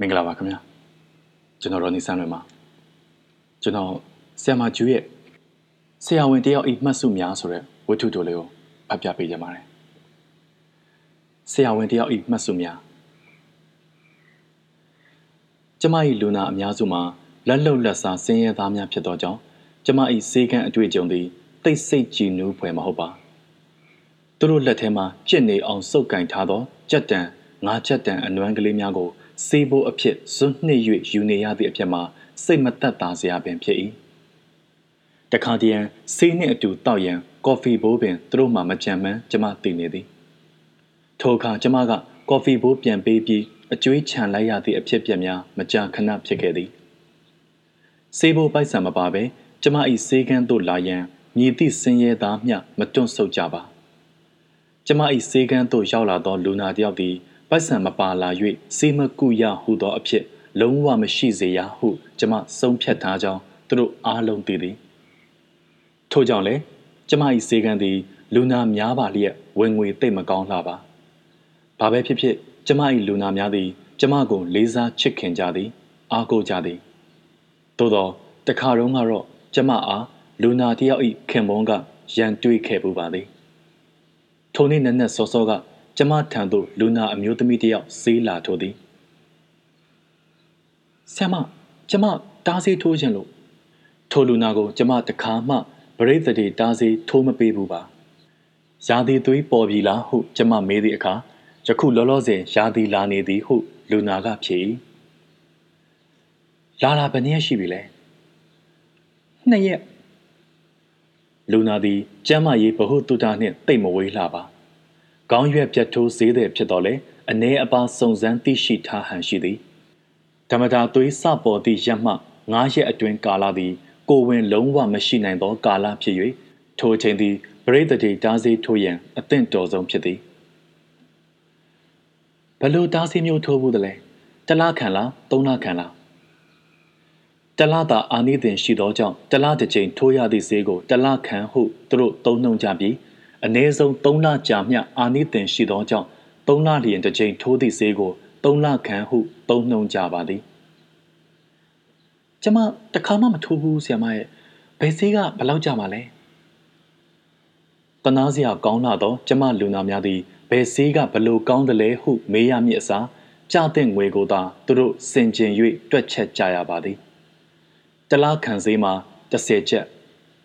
မင်္ဂလာပါခင်ဗျာကျွန်တော်ရောနေဆန်းလွင်ပါကျွန်တော်ဆရာမကျူရဲ့ဆရာဝန်တယောက်ဤမှတ်စုများဆိုတဲ့ဝတ္ထုတိုလေးကိုဖတ်ပြပေးကြပါမယ်ဆရာဝန်တယောက်ဤမှတ်စုများကျမ၏လူနာအများစုမှာလက်လုံလက်စားဆင်းရဲသားများဖြစ်သောကြောင့်ကျမ၏စေကံအတွေ့အကြုံသည်တိတ်ဆိတ်ကြည်နူးဖွယ်မဟုတ်ပါသူတို့လက်ထဲမှာကြစ်နေအောင်စုပ်ကင်ထားသောကြက်တံငါးချက်တံအနွမ်းကလေးများကို စေးဖို့အဖြစ်ဇွတ်နှစ်၍ယူနေရသည့်အဖြစ်မှာစိတ်မသက်သာစရာပင်ဖြစ်၏တခါတည်းရန်စေးနှင့်အတူတောက်ရန်ကော်ဖီဘိုးပင်သူတို့မှမကြံမှန်းကျမသိနေသည်ထိုအခါကျမကကော်ဖီဘိုးပြန်ပေးပြီးအကျွေးချန်လိုက်ရသည့်အဖြစ်ပြက်များမကြာခဏဖြစ်ခဲ့သည်စေးဘိုးပိုက်ဆံမပါဘဲကျမ၏စေးကန်းသို့လာရန်မြည်သည့်စင်ရဲသားမျှမတွန့်ဆုတ်ကြပါကျမ၏စေကန်းသို့ရောက်လာသောလူနာတယောက်သည် ပိုက်ဆံမပါလာ၍စေမကုရဟုသောအဖြစ်လုံးဝမရှိစေရဟုကျမဆုံးဖြတ်ထားကြောင်းသူတို့အားလုံးသိသည်ထို့ကြောင့်လည်းကျမ၏စေကန်းသည်လူနာများပါလျက်ဝင်ငွေတိတ်မကောင်းလှပါဘာပဲဖြစ်ဖြစ်ကျမ၏လူနာများသည် ကျမကိုလေးစားချစ်ခင်ကြသည် အားကိုးကြသည်သို့သောတခါတော့ကတော့ကျမအားလူနာတယောက်၏ခင်ပွန်းကရန်တွေးခဲ့ပူပါသည်ထိုနေ့နက်နက်စောစောက ကျမထံသို့လူနာအမျိုးသမီးတယောက်ဆေးလာထိုးသည်ဆရာမကျမတားဆေးထိုးခြင်းလို့ထိုလူနာကို ကျမတခါမှဗရိတ်တိတားဆေးထိုးမပေးဘူးပါရာသီသွေးပေါ်ပြီလားဟုကျမမေးသည့်အခါယခုလောလောဆယ်ရာသီလာနေသည်ဟုလူနာကဖြေ၏လာလာဘယ်နည်းရှိပြီလဲနှစ်ရက်လူနာသည်ကျမ်းမာရေးဗဟုသုတနှင့်တိတ်မဝေးလှပါ ခေါင်းရွက်ပြတ်ထိုးဈေးသည်ဖြစ်တော်လဲအ ਨੇ အပါစုံစမ်းသိရှိထားဟန်ရှိသည်ဓမ္မတာသွေးစပေါ်သည့်ရက်မှငါးရက်အတွင်းကာလသည် ကိုဝင်လုံးဝမရှိနိုင်သောကာလဖြစ်၍ထိုအချိန်သည်ပရိသတ်တားစေးထိုးရန်အသင့်တော်ဆုံးဖြစ်သည်ဘလို့တားစေးမျိုးထိုးဘူးတလဲတလားခံလားသုံးလားခံလားတလားသာအာနိသင်ရှိသောကြောင့်တလားတစ်ချိန်ထိုးရသည့်ဈေးကိုတလားခံဟုသူတို့သုံးနှုံကြပြီး အ ਨੇ ဆုံး3လကြာမျှအာနိသင်ရှိသောကြောင့်3လလျင်တစ်ချိန်ထိုးသည့်ဈေးကို3လခံဟုသုံးနှုံကြပါသည်ကျမတခါမှမထိုးဘူးဆရာမရဲ့ဘယ်ဈေးကဘယ်လောက်ကြာမှာလဲတနာစရာကောင်းလာတော့ကျမလူနာများသည်ဘယ်ဈေးကဘလို့ကောင်းတယ်လဲဟုမေးရမည်အစားကြတဲ့ငွေကိုသာသူတို့စင်ကျင်၍တွက်ချက်ကြရပါသည်တလားခံဈေးမှာ30ကျပ်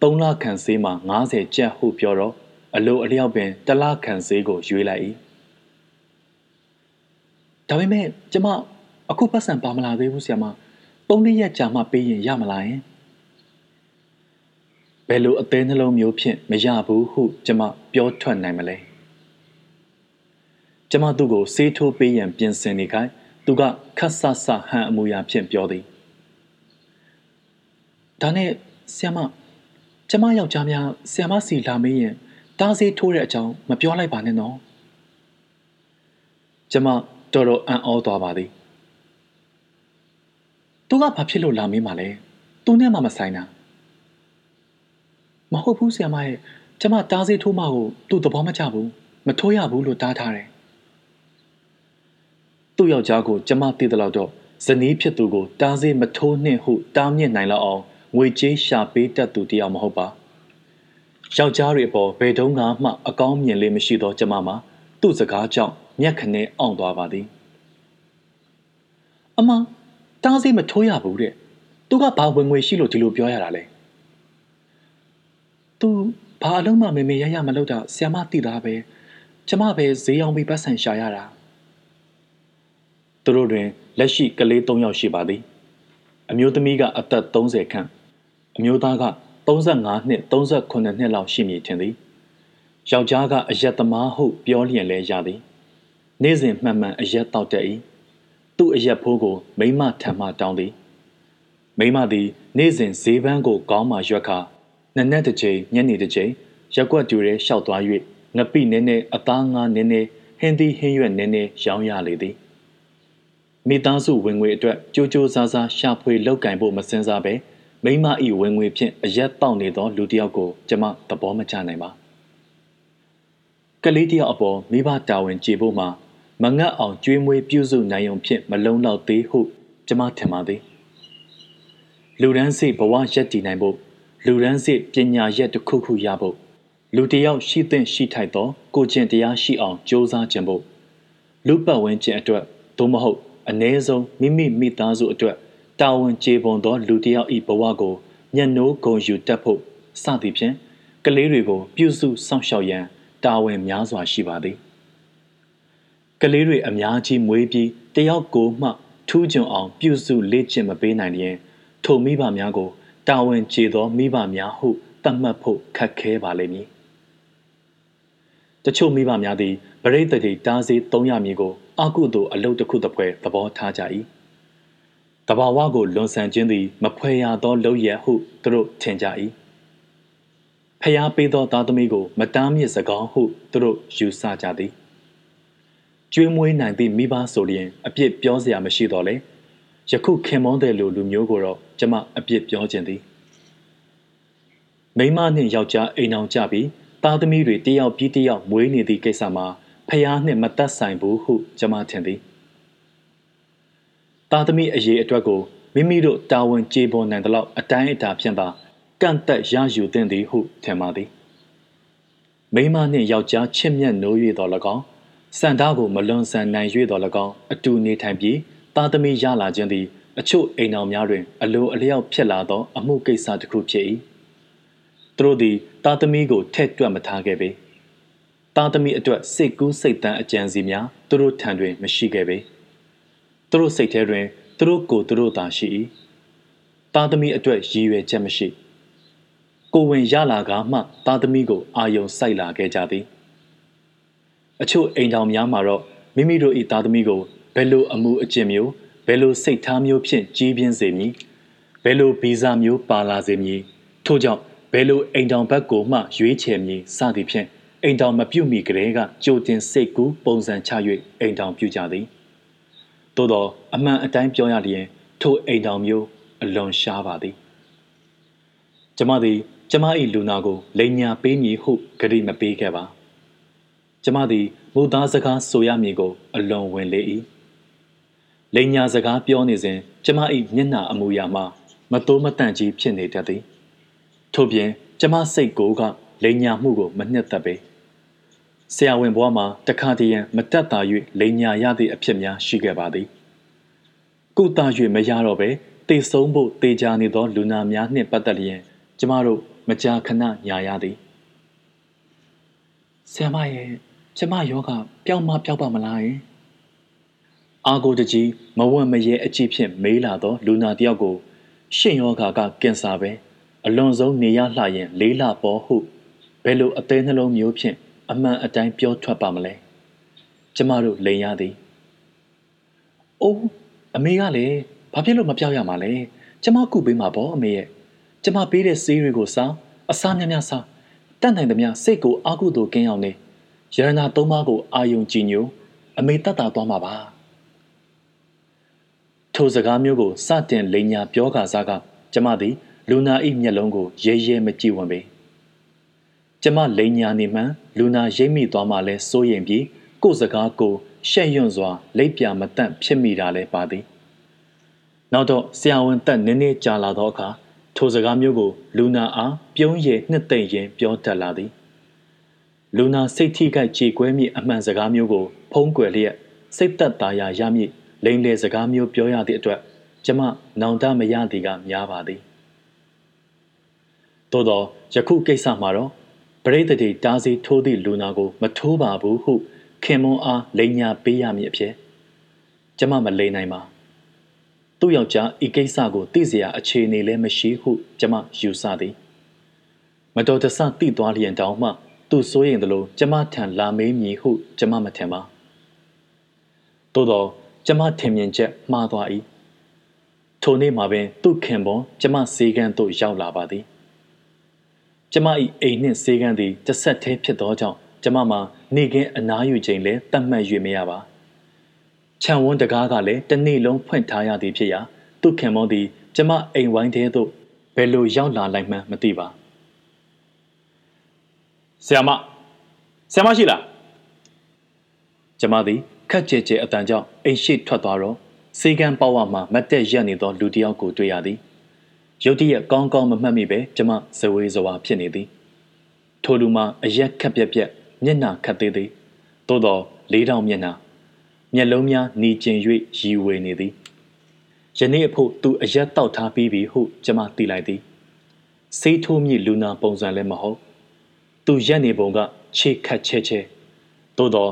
3လခံဈေးမှာ90ကျပ်ဟုပြောတော့ အလိုအလျောက်ပင်တလားခံဈေးကိုရွေးလိုက်၏ဒါပေမဲ့ကျမအခုပတ်စံပါမလာသေးဘူးဆရာမသုံးရက်ကြာမှပေးရင်ရမလားယင်ဘယ်လိုအသေးနှလုံးမျိုးဖြင့်မရဘူးဟုကျမပြောထွက်နိုင်မလဲကျမသူ့ကိုဆေးထိုးပေးရန်ပြင်ဆင်နေခိုင်းသူကခတ်ဆဆဟန်အမူအရာဖြင့်ပြောသည်ဒါနဲ့ဆီယမကျမယောက်ျားများဆီယမစီလာမေးရင် တားစေးထိုးတဲ့အကြောင်းမပြောလိုက်ပါနဲ့နော်ကျမတော်တော်အံ့ဩသွားပါသည်သူကဘာဖြစ်လို့လာမေးမှလဲသူနဲ့မှမဆိုင်တာမဟုတ်ဘူးဆီယမရဲ့ကျမတားစေးထိုးမှကိုသူ့သဘောမကျဘူးမထိုးရဘူးလို့တားထားတယ်သူ့ယောက်ျားကိုကျမသိသလောက်တော့ဇနီးဖြစ်သူကိုတားစေးမထိုးနှင့်ဟုတားမြစ်နိုင်လောက်အောင်ငွေကြေးရှာပေးတတ်သူတယောက်မဟုတ်ပါ ယောက်ျားတွေအပေါ်ဘယ်တုန်းကမှအကောင်းမြင်လေးမရှိသောကျမမှာသူ့စကားကြောင့်မျက်ခနဲအောင်သွားပါသည်အမတားစေးမထိုးရဘူးတဲ့သူကဘာဝင်ငွေရှိလို့ဒီလိုပြောရတာလဲသူဘာအလုံးမမေမေရရမလုပ်တာဆီယမသိတာပဲကျမပဲဈေးအောင်ပြီးပတ်ဆံရှာရတာသူတို့တွင်လက်ရှိကလေး၃ယောက်ရှိပါသည် အမျိုးသမီးကအသက်30ခန့်အမျိုးသားက 35နှစ်38နှစ်လောက်ရှိမည်ထင်သည်ယောက်ျားကအယက်သမားဟုပြောလျင်လဲရသည်နေ့စဉ်မှန်မှန်အယက်တောက်တတ်၏သူ့အယက်ဖိုးကို မိမထံမှတောင်းသည်မိမသည် နေ့စဉ်ဈေးပန်းကိုကောင်းမှရွက်ခါနနက်တစ်ချိန်ညနေတစ်ချိန်ရက်ွက်တူရဲလျှောက်သွား၍ငပိနည်းနည်းအသားငါးနည်းနည်းဟင်းသီးဟင်းရွက်နည်းနည်းရောင်းရလေသည်မိသားစုဝင်ငွေအတွက်ကြိုးကြိုးစားစားရှာဖွေလောက်ကင်ဖို့မစင်စားပဲ မိမဤဝင်ငွေဖြင့်အရက်တောက်နေသောလူတစ်ယောက်ကိုကျမသဘောမချနိုင်ပါကလေးတယောက်အပေါ်မိဘတာဝန်ကျေဖို့မှာမငတ်အောင်ကြွေးမွေးပြုစုနိုင်ုံဖြင့်မလုံလောက်သေးဟုကျမထင်ပါသည်လူရန်စိဘဝရက်တည်နိုင်ဖို့လူရန်စိပညာရက်တစ်ခုခုရဖို့လူတယောက်ရှိသင့်ရှိထိုက်သောကိုကျင့်တရားရှိအောင်ကြိုးစားခြင်းဖို့လူပတ်ဝန်းကျင်အတွက်သို့မဟုတ်အ ਨੇ ဆုံးမိမိမိသားစုအတွက် တာဝန်ကျေပွန်သောလူတယောက်၏ဘဝကိုညှနိုးဂုံယူတတ်ဖို့စသည်ဖြင့်ကလေးတွေကိုပြုစုစောင့်ရှောက်ရန်တာဝန်များစွာရှိပါသည်ကလေးတွေအများကြီးမွေးပြီးတယောက်ကိုမှထူးချွန်အောင် ပြုစုလေ့ကျင့်မပေးနိုင်ရင်ထိုမိဘများကိုတာဝန်ကျေသောမိဘများဟုသတ်မှတ်ဖို့ခက်ခဲပါလိမ့်မည်တချို့မိဘများသည်ပရိသတ်တွေတားစေးသုံးရမည်ကိုအကုသို့အလုတ်တစ်ခုတစ်ဖွဲသဘောထားကြ၏ တဘာဝကိုလွန်ဆန်ခြင်းသည် မဖွဲရသောလုပ်ရဟုသူတို့ထင်ကြ၏ဖျားပေးသောသားသမီးကို မတားမြစ်စကောင်းဟုသူတို့ယူဆကြသည်ကျွေးမွေးနိုင်သည့်မိဘဆိုလျင်အပြစ်ပြောစရာမရှိတော့လေယခုခင်မောတဲ့လူလူမျိုးကိုတော့ကျမအပြစ်ပြောခြင်းသည်မိမနှင့်ယောက်ျားအိမ်အောင်ကြပြီးသားသမီးတွေတယောက်ပြီးတယောက်မွေးနေသည့်ကိစ္စမှာဖျားနှင့်မသက်ဆိုင်ဘူးဟုကျမထင်သည် သားသမီးအရေးအတွက်ကိုမိမိတို့တာဝန်ကျေပွန်နိုင်သလောက်အတိုင်းအတာဖြင့်သာကန့်သက်ရယူသင့်သည်ဟုထင်ပါသည်မိမနှင့်ယောက်ျားချစ်မြတ်နိုး၍တော်၎င်းစံသားကိုမလွန်ဆန်နိုင်၍တော်၎င်းအတူနေထိုင်ပြီးသားသမီးရလာခြင်းသည်အချို့အိမ်တော်များတွင် အလိုအလျောက်ဖြစ်လာသော အမှုကိစ္စတစ်ခုဖြစ်၏သူတို့သည်သားသမီးကိုထဲ့တွက်မထားခဲ့ပေသားသမီးအတွက်စိတ်ကူးစိတ်တမ်းအကြံစီများသူတို့ထံတွင်မရှိခဲ့ပေ သူတို့စိတ်ထဲတွင်သူတို့ကိုသူတို့သာရှိ၏သားသမီးအတွက်ရည်ရွယ်ချက်မရှိကိုဝင်ရလာကမှသားသမီးကိုအာယုံစိုက်လာခဲ့ကြသည်အချို့အိမ်တော်များမှာတော့မိမိတို့၏သားသမီးကိုဘယ်လိုအမှုအကျင့်မျိုးဘယ်လိုစိတ်ထားမျိုးဖြင့်ကြီးပြင်းစေမည်ဘယ်လိုဗီဇမျိုးပါလာစေမည်ထို့ကြောင့်ဘယ်လိုအိမ်တော်ဘက်ကိုမှရွေးချယ်မည်စသည်ဖြင့်အိမ်တော်မပြုတ်မီကလေးကကြိုတင်စိတ်ကူးပုံစံချ၍အိမ်တော်ပြုကြသည် သို့သောအမှန်အတိုင်းပြောရလျင်ထိုအိမ်တော်မျိုးအလွန်ရှားပါသည်ကျမသည် ကျမ၏လူနာကိုလိန်ညာပေးမည်ဟုဂရိမပေးခဲ့ပါကျမသည်မူသားစကားဆိုရမည်ကို အလွန်ဝင်လေ၏လိန်ညာစကားပြောနေစဉ် ကျမ၏မျက်နှာအမူအရာမှာမတိုးမတန့်ကြီးဖြစ်နေတတ်သည်ထို့ပြင်ကျမစိတ်ကိုကလိန်ညာမှုကိုမနှစ်သက်ပေ ဆရာဝန်ဘွားမှာတခါတည်းရန်မတက်တာ၍လိန်ညာရသည့်အဖြစ်များရှိခဲ့ပါသည်ကုသ၍မရတော့ပဲတေဆုံးဖို့တေချာနေသောလူနာများနှင့်ပတ်သက်လျင်ကျမတို့မကြာခဏညာရသည်ဆရာမရဲ့ကျမယောဂပျောက်မပျောက်ပါမလားယင်အာကိုတကြီးမဝတ်မရဲအကြည့်ဖြင့်မေးလာသောလူနာတယောက်ကို ရှင့်ယောဂကကင်ဆာပဲအလွန်ဆုံးနေရလှရင်လေးလပေါ်ဟုဘယ်လိုအသေးနှလုံးမျိုးဖြင့် အမှန်အတိုင်းပြောထွက်ပါမလဲကျမတို့လိန်ရသည်အိုးအမေကလည်းဘာဖြစ်လို့မပြောက်ရမှာလဲကျမကုပေးမှာပေါ့အမေရဲ့ကျမပေးတဲ့ဆေးတွေကိုစားအစားများများစားတတ်နိုင်သမျှစိတ်ကိုအာကုသို့ကင်းအောင်နေရတနာသုံးပါးကိုအာယုံကြည်ညိုအမေတတ်တာသွားမှာပါထိုစကားမျိုးကိုစတင်လိန်ညာပြောကာစားကကျမသည်လူနာ၏မျက်လုံးကိုရဲရဲမကြည့်ဝင်ပေ ကျမလိန်ညာနေမှန်လူနာရိပ်မိသွားမှလဲစိုးရင်ပြီးကိုယ်စကားကိုရှက်ရွံ့စွာလိပ်ပြမတန့်ဖြစ်မိတာလဲပါသည်နောက်တော့ဆရာဝန်တက်နည်းနည်းကြာလာသောအခါထိုစကားမျိုးကိုလူနာအားပြုံးရည်နှစ်သိမ့်ရင်ပြောတတ်လာသည်လူနာစိတ်ထိခိုက်ကြေကွဲမိအမှန်စကားမျိုးကို ဖုံးကွယ်လျက်စိတ်သက်သာရာရမည်လိန်လေစကားမျိုးပြောရသည့်အတွက်ကျမနောင်တမရသည်ကများပါသည်သို့သောယခုကိစ္စမှာတော့ပ ရိသတ်တွေတားစီထိုးသည့်လူနာကို မထိုးပါဘူးဟုခင်မွန်အားလိန်ညာပေးရမည်အဖြစ်ကျမမလိန်နိုင်ပါသူ့ယောက်ျားဤကိစ္စကိုသိเสียအခြေအနေလည်းမရှိဟုကျမယူဆသည်မတော်တဆသိသွားလျင်တောင်မှသူစိုးရင်သလိုကျမထံလာမေးမည်ဟုကျမမထင်ပါသို့တော့ကျမထင်မြင်ချက်မှားသွား၏ထိုနေ့မှာပင်သူ့ခင်ပွန်ကျမစေကန်းသို့ရောက်လာပါသည် ကျမ၏အိမ်နှင့်စေကန်းသည်တစ်ဆက်တည်းဖြစ်သောကြောင့်ကျမမှာနေကင်းအနားယူခြင်းလည်းတတ်မှတ်၍မရပါခြံဝန်းတကားကလည်းတနေ့လုံးဖွင့်ထားရသည်ဖြစ်ရာသူ့ခင်မောသည် ကျမအိမ်ဝိုင်းထဲသို့ဘယ်လိုရောက်လာလိုက်မှန်းမသိပါဆရာမဆရာမရှိလားကျမသည်ခက်ကြဲကြဲအတန်ကြောင့်အိမ်ရှိထွက်သွားတော့စေကံပေါဝမှာမတ်တက်ရက်နေသောလူတစ်ယောက်ကိုတွေ့ရသည် ရုတ်တရက်ကောင်းကောင်းမမှတ်မိပဲကျမဇဝေဇဝါဖြစ်နေသည်ထိုလူမှာအရက်ခက်ပြက်ပြက်မျက်နှာခတ်သေးသည်သို့တော့လေးတောင်မျက်နှာမျက်လုံးများหนีကျင်၍ရီဝေနေသည်ယနေ့အဖို့သူအရက်တောက်ထားပြီးပြီဟုကျမသိလိုက်သည်ဆေးထိုးမြင့်လူနာပုံစံလည်းမဟုတ်သူရက်နေပုံကခြေခတ်ချဲချဲသို့တော့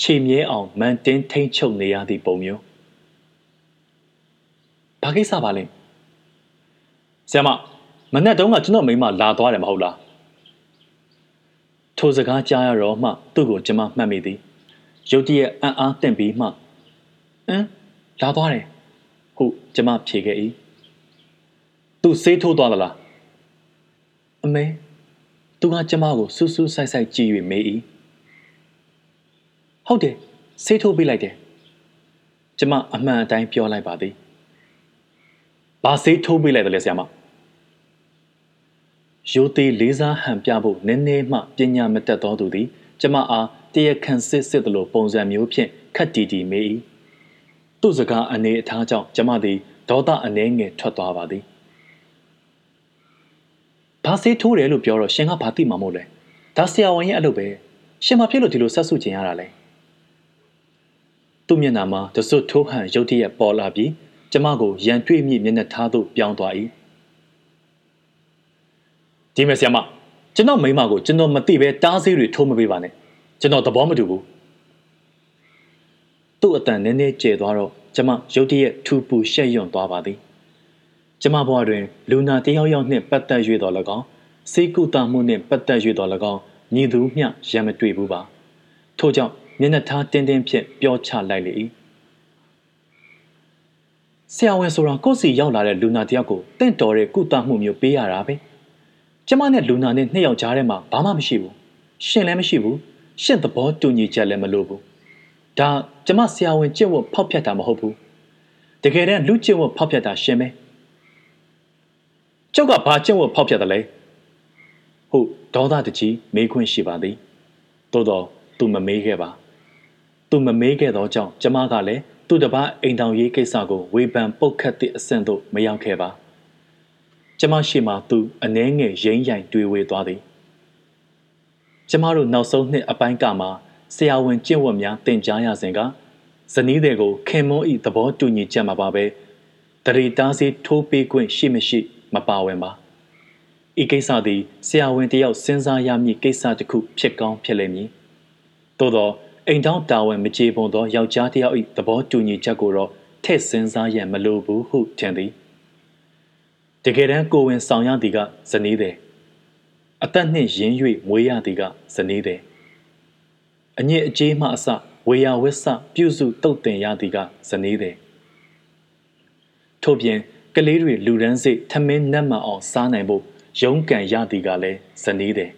ခြေမြဲအောင်မန်တင်းထိန်ချုပ်နေရသည့်ပုံမျိုးဘာကိစ္စပါလဲ ဆရာမမနေ့တုန်းကကျွန်တော်မိမလာသွားတယ်မဟုတ်လားထိုစကားကြားရတော့မှသူ့ကိုကျွန်မမှတ်မိသည်ရုတ်တရက်အံ့အားတင့်ပြီးမှအင်းလာသွားတယ်ဟုကျွန်မဖြေခဲ့၏သူဆေးထိုးသွားသလားအမေသူကကျွန်မကိုစူးစူးဆိုင်ဆိုင်ကြည့်၍မေး၏ဟုတ်တယ်ဆေးထိုးပေးလိုက်တယ်ကျွန်မအမှန်အတိုင်းပြောလိုက်ပါသည်ဘာဆေးထိုးပေးလိုက်တယ်လဲဆရာမ ရိုသေးလေးစားဟန်ပြဖို့နည်းနည်းမှပညာမတတ်သောသူသည်ကျမအားတရခန့်စစ်စစ်သလိုပုံစံမျိုးဖြင့်ခက်တီတီမေး၏သူ့စကားအနေအထားကြောင့်ကျမသည်ဒေါသအနှဲငယ်ထွက်သွားပါသည်ဘာစေးထိုးတယ်လို့ပြောတော့ရှင်ကဘာသိမှာမို့လဲဒါဆရာဝန်ရဲ့အလုပ်ပဲရှင်မဖြစ်လို့ဒီလိုဆက်ဆုချင်ရတာလဲသူ့မျက်နှာမှာတစွတ်ထိုးဟန်ရုတ်တရက်ပေါ်လာပြီးကျမကိုရန်တွေ့မြင့်မျက်နှာထားသို့ပြောင်းသွား၏ ဒီမဲ့ဆရာမကျွန်တော်မိမကိုကျွန်တော်မသိပဲတားဆေးတွေထိုးမပေးပါနဲ့ကျွန်တော်သဘောမတူဘူးသူ့အတန်နည်းနည်းကျဲသွားတော့ကျမရုတ်တရက်ထူပူရှက်ရွံ့သွားပါသည်ကျမဘဝတွင်လူနာတယောက်ယောက်နှင့်ပတ်သက်၍တော်၎င်းစေကုသမှုနှင့်ပတ်သက်၍တော်၎င်းညီသူမျှရံမတွေ့ဘူးပါထို့ကြောင့်မျက်နှာထားတင်းတင်းဖြင့်ပြောချလိုက်လေ၏ဆရာဝန်ဆိုတော့ကိုယ့်စီရောက်လာတဲ့လူနာတယောက်ကိုတင့်တော်တဲ့ကုသမှုမျိုးပေးရတာပဲ ကျမနဲ့လူနာနဲ့နှစ်ယောက်ကြားထဲမှာဘာမှမရှိဘူးရှင်လည်းမရှိဘူးရှင့်သဘောတူညီချက်လည်းမလိုဘူးဒါကျမဆရာဝန်ကျင့်ဝတ်ဖောက်ဖျက်တာမဟုတ်ဘူးတကယ်တမ်းလူကျင့်ဝတ်ဖောက်ဖျက်တာရှင်ပဲကျောက်ကဘာကျင့်ဝတ်ဖောက်ဖျက်တယ်လဲဟုတ်ဒေါသတကြီးမေးခွန်းရှိပါသည်သို့တော့သူမမေးခဲ့ပါသူမမေးခဲ့သောကြောင့်ကျမကလည်းသူ့တပားအိမ်တောင်ရေးကိစ္စကိုဝေဖန်ပုတ်ခတ်သည့်အဆင့်သို့မရောက်ခဲ့ပါ ကျမရှိမှသူအနှဲငယ်ရိမ့်ရိုင်တွေးဝေသွားသည်ကျမတို့နောက်ဆုံးနှစ်အပိုင်းကမှာဆရာဝန်ကျင့်ဝတ်များသင်ကြားရစဉ်ကဇနီးတွေကိုခင်မွန်းဤသဘောတူညီချက်မှာပါပဲတရီတားစီထိုးပေးခွင့်ရှိမရှိမပါဝင်ပါဤကိစ္စသည်ဆရာဝန်တယောက်စဉ်းစားရမည့်ကိစ္စတစ်ခုဖြစ်ကောင်းဖြစ်လိမ့်မည်သို့သောအိမ်တောင်းတာဝန်မကြေပွန်သောယောက်ျားတယောက်၏သဘောတူညီချက်ကိုတော့ထည့်စဉ်းစားရန်မလိုဘူးဟုထင်သည် တကယ်တမ်းကိုဝင်ဆောင်ရသည်ကဇနီးတယ်အသက်နှင့်ရင်း၍မွေးရသည်ကဇနီးတယ်အညစ်အကြေးမှအစဝေယဝစ္စပြုစုတုတ်တင်ရသည်ကဇနီးတယ်ထို့ပြင်ကလေးတွေလူရန်စိတ်ထမင်းနတ်မှအောင်စားနိုင်ဖို့ရုန်းကန်ရသည်ကလည်းဇနီးတယ်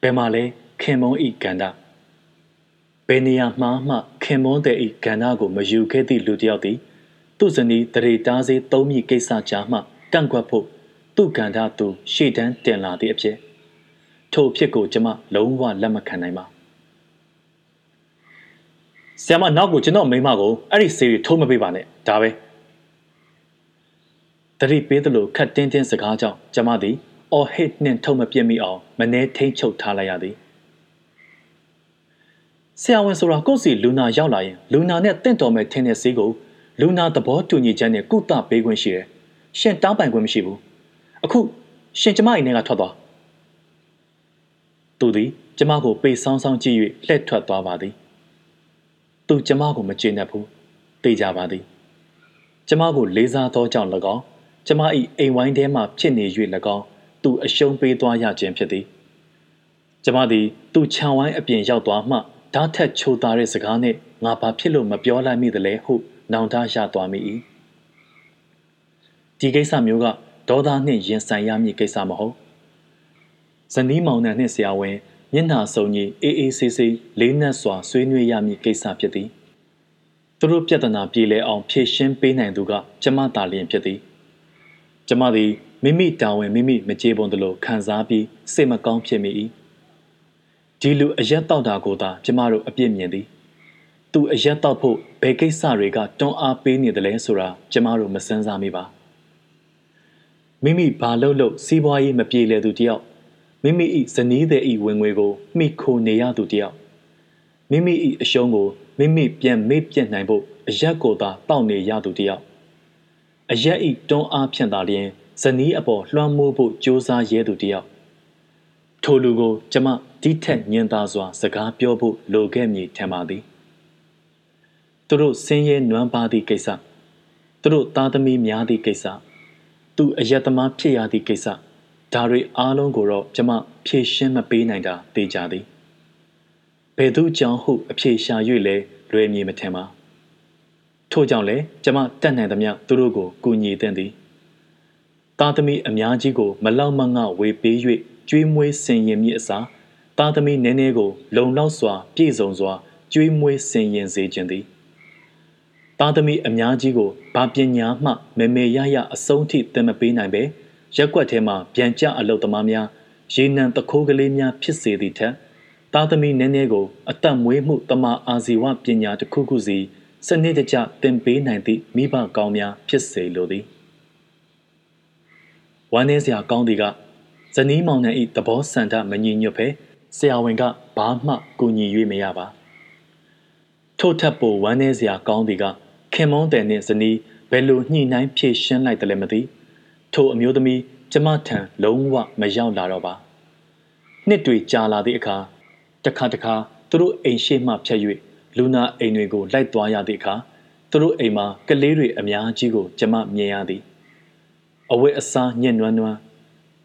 ဘယ်မှာလဲခင်မုံဤကန္တာဘယ်နေရာမှာမှခင်မွန်းတဲ့ဤကဏ္ဍကိုမယူခဲ့သည့်လူတစ်ယောက်သည် သူ့ဇနီးတရေတားစေးသုံးမိကိစ္စကြားမှကန့်ကွက်ဖို့သူ့ကဏ္ဍသူရှေ့တန်းတင်လာသည့်အဖြစ်ထို့အဖြစ်ကိုကျွန်မလုံးဝလက်မခံနိုင်ပါဆရာမနောက်ကိုကျွန်တော်မိမကိုအဲ့ဒီဆေးတွေထိုးမပေးပါနဲ့ဒါပဲတတိပေးသလိုခတ်တင်းတင်းစကားကြောင့်ကျွန်မသည်အော်ဟစ်နှင့်ထုံမပြစ်မိအောင်မနှဲထိန်ချုပ်ထားလိုက်ရသည်ဆရာဝန်ဆိုတာကိုယ့်စီလူနာရောက်လာရင်လူနာနဲ့တင့်တော်မဲ့ထင်းတဲ့ဈေးကို လူနာသဘောတူညီချက်နဲ့ကုသပေးခွင့်ရှိတယ်။ရှင်တောင်းပန်ခွင့်မရှိဘူး။အခုရှင်ကျမအိမ်ထဲကထွက်သွား။သူသည်ကျမကိုပေဆောင်းဆောင်းကြည့်၍လှည့်ထွက်သွားပါသည်။သူကျမကိုမကျေနပ်ဘူး။သိကြပါသည်။ကျမကိုလေးစားသောကြောင့်၎င်းကျမ၏အိမ်ဝိုင်းထဲမှဖြစ်နေ၍၎င်းသူအရှုံးပေးသွားရခြင်းဖြစ်သည်။ကျမသည်သူခြံဝိုင်းအပြင်ရောက်သွားမှဓာတ်ထက်ချိုသားတဲ့စကားနဲ့ငါဘာဖြစ်လို့မပြောလိုက်မိသလဲဟု နောင်တရသွားမိ၏ဒီကိစ္စမျိုးကဒေါသနှင့်ရင်ဆိုင်ရမည့်ကိစ္စမဟုတ်ဇနီးမောင်နှံနှင့်ဆရာဝန်မျက်နှာစုံကြီးအေးအေးဆေးဆေးလေးနက်စွာဆွေးနွေးရမည့်ကိစ္စဖြစ်သည်သူတို့ပြဿနာပြေလည်အောင်ဖြေရှင်းပေးနိုင်သူကကျမသာလျင်ဖြစ်သည်ကျမသည်မိမိတာဝန်မိမိမကြေပွန်သလိုခံစားပြီးစိတ်မကောင်းဖြစ်မိ၏ဒီလူအရက်တောက်တာကိုသာကျမတို့အပြစ်မြင်သည် သူအရက်တော့ဖို့ဘယ်ကိစ္စတွေကတွန်းအားပေးနေတယ်လဲဆိုတာကျမတို့မစမ်းစားမိပါမိမိဘာလို့လို့စီးပွားရေးမပြေလည်သူတယောက်မိမိဤဇနီးတဲ့ဤဝင်ငွေကိုမိခိုနေရသူတယောက်မိမိဤအရှုံးကိုမိမိပြန်မေ့ပြတ်နိုင်ဖို့အရက်ကိုသာတောက်နေရသူတယောက်အရက်ဤတွန်းအားဖြင့်သာလျှင်ဇနီးအပေါ်လွှမ်းမိုးဖို့ကြိုးစားရဲသူတယောက်ထိုလူကို ကျမဒီထက်ညင်သာစွာ စကားပြောဖို့လိုခဲ့မည်ထင်ပါသည် သူတို့ဆင်းရဲနွမ်းပါသည့်ကိစ္စသူတို့သားသမီးများသည့်ကိစ္စသူအယက်သမားဖြစ်ရသည့်ကိစ္စဒါတွေအားလုံးကိုတော့ကျမဖြေရှင်းမပေးနိုင်တာသိကြသည်ဘယ်သူကြောင့်ဟုအဖြေရှာ၍လဲလွယ်မြေမထင်ပါထို့ကြောင့်လဲကျမတတ်နိုင်သမျှသူတို့ကိုကူညီသင့်သည်သားသမီးအများကြီးကို မလောက်မငဝေပေး၍ကျွေးမွေးဆင်ရင်မြစ်အစားသားသမီးနည်းနည်းကို လုံလောက်စွာ ပြည့်စုံစွာကျွေးမွေးဆင်ရင်စေခြင်းသည် သားသမီးအများကြီးကိုဘာပညာမှမေမေရရအဆုံးထိသင်မပေးနိုင်ပဲရက်ွက်ထဲမှာပြန်ကြအလုတ်သမားများရေနံတခိုးကလေးများဖြစ်စေသည့်ထက်သားသမီးနည်းနည်းကိုအသက်မွေးမှုတမအာဇီဝပညာတစ်ခုခုစီစနစ်တကျသင်ပေးနိုင်သည့်မိဘကောင်းများဖြစ်စေလိုသည်ဝမ်းနည်းစရာကောင်းသည်ကဇနီးမောင်နှံ၏သဘောဆန္ဒမညီညွတ်ဘဲဆရာဝန်ကဘာမှကူညီ၍မရပါထို့ထက်ပိုဝမ်းနည်းစရာကောင်းသည်က ခင်မုန်းတယ်နှင့်ဇနီးဘယ်လိုညှိနှိုင်းဖြည့်ရှင်းလိုက်တယ်လဲမသိထိုအမျိုးသမီးကျမထံလုံးဝမရောက်လာတော့ပါနှစ်တွေကြာလာသည့်အခါတခါတခါသူတို့အိမ်ရှိမှဖြတ်၍လူနာအိမ်တွေကိုလိုက်သွားရသည့်အခါသူတို့အိမ်မှာကလေးတွေအများကြီးကိုကျမမြင်ရသည်အဝတ်အစားညံ့နွမ်းနွမ်း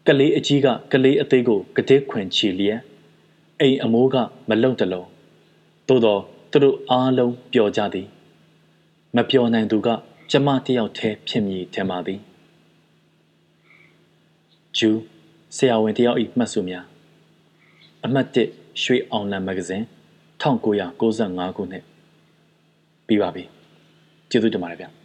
ကလေးအကြီးကကလေးအသေးကိုကတဲ့ခွင်ချီလျက်အိမ်အမိုးကမလုံတလုံးသို့တော့သူတို့အားလုံးပျော်ကြသည် မပျော်နိုင်သူကကျမတယောက်တည်းဖြစ်မည်ထင်ပါသည်ဂျူဆရာဝန်တယောက်ဤမှတ်စုများအမှတ်1ရွှေအောင်လံမဂဇင်း1995ခုနှစ်ပြီးပါပြီကျေးဇူးတင်ပါတယ်ဗျ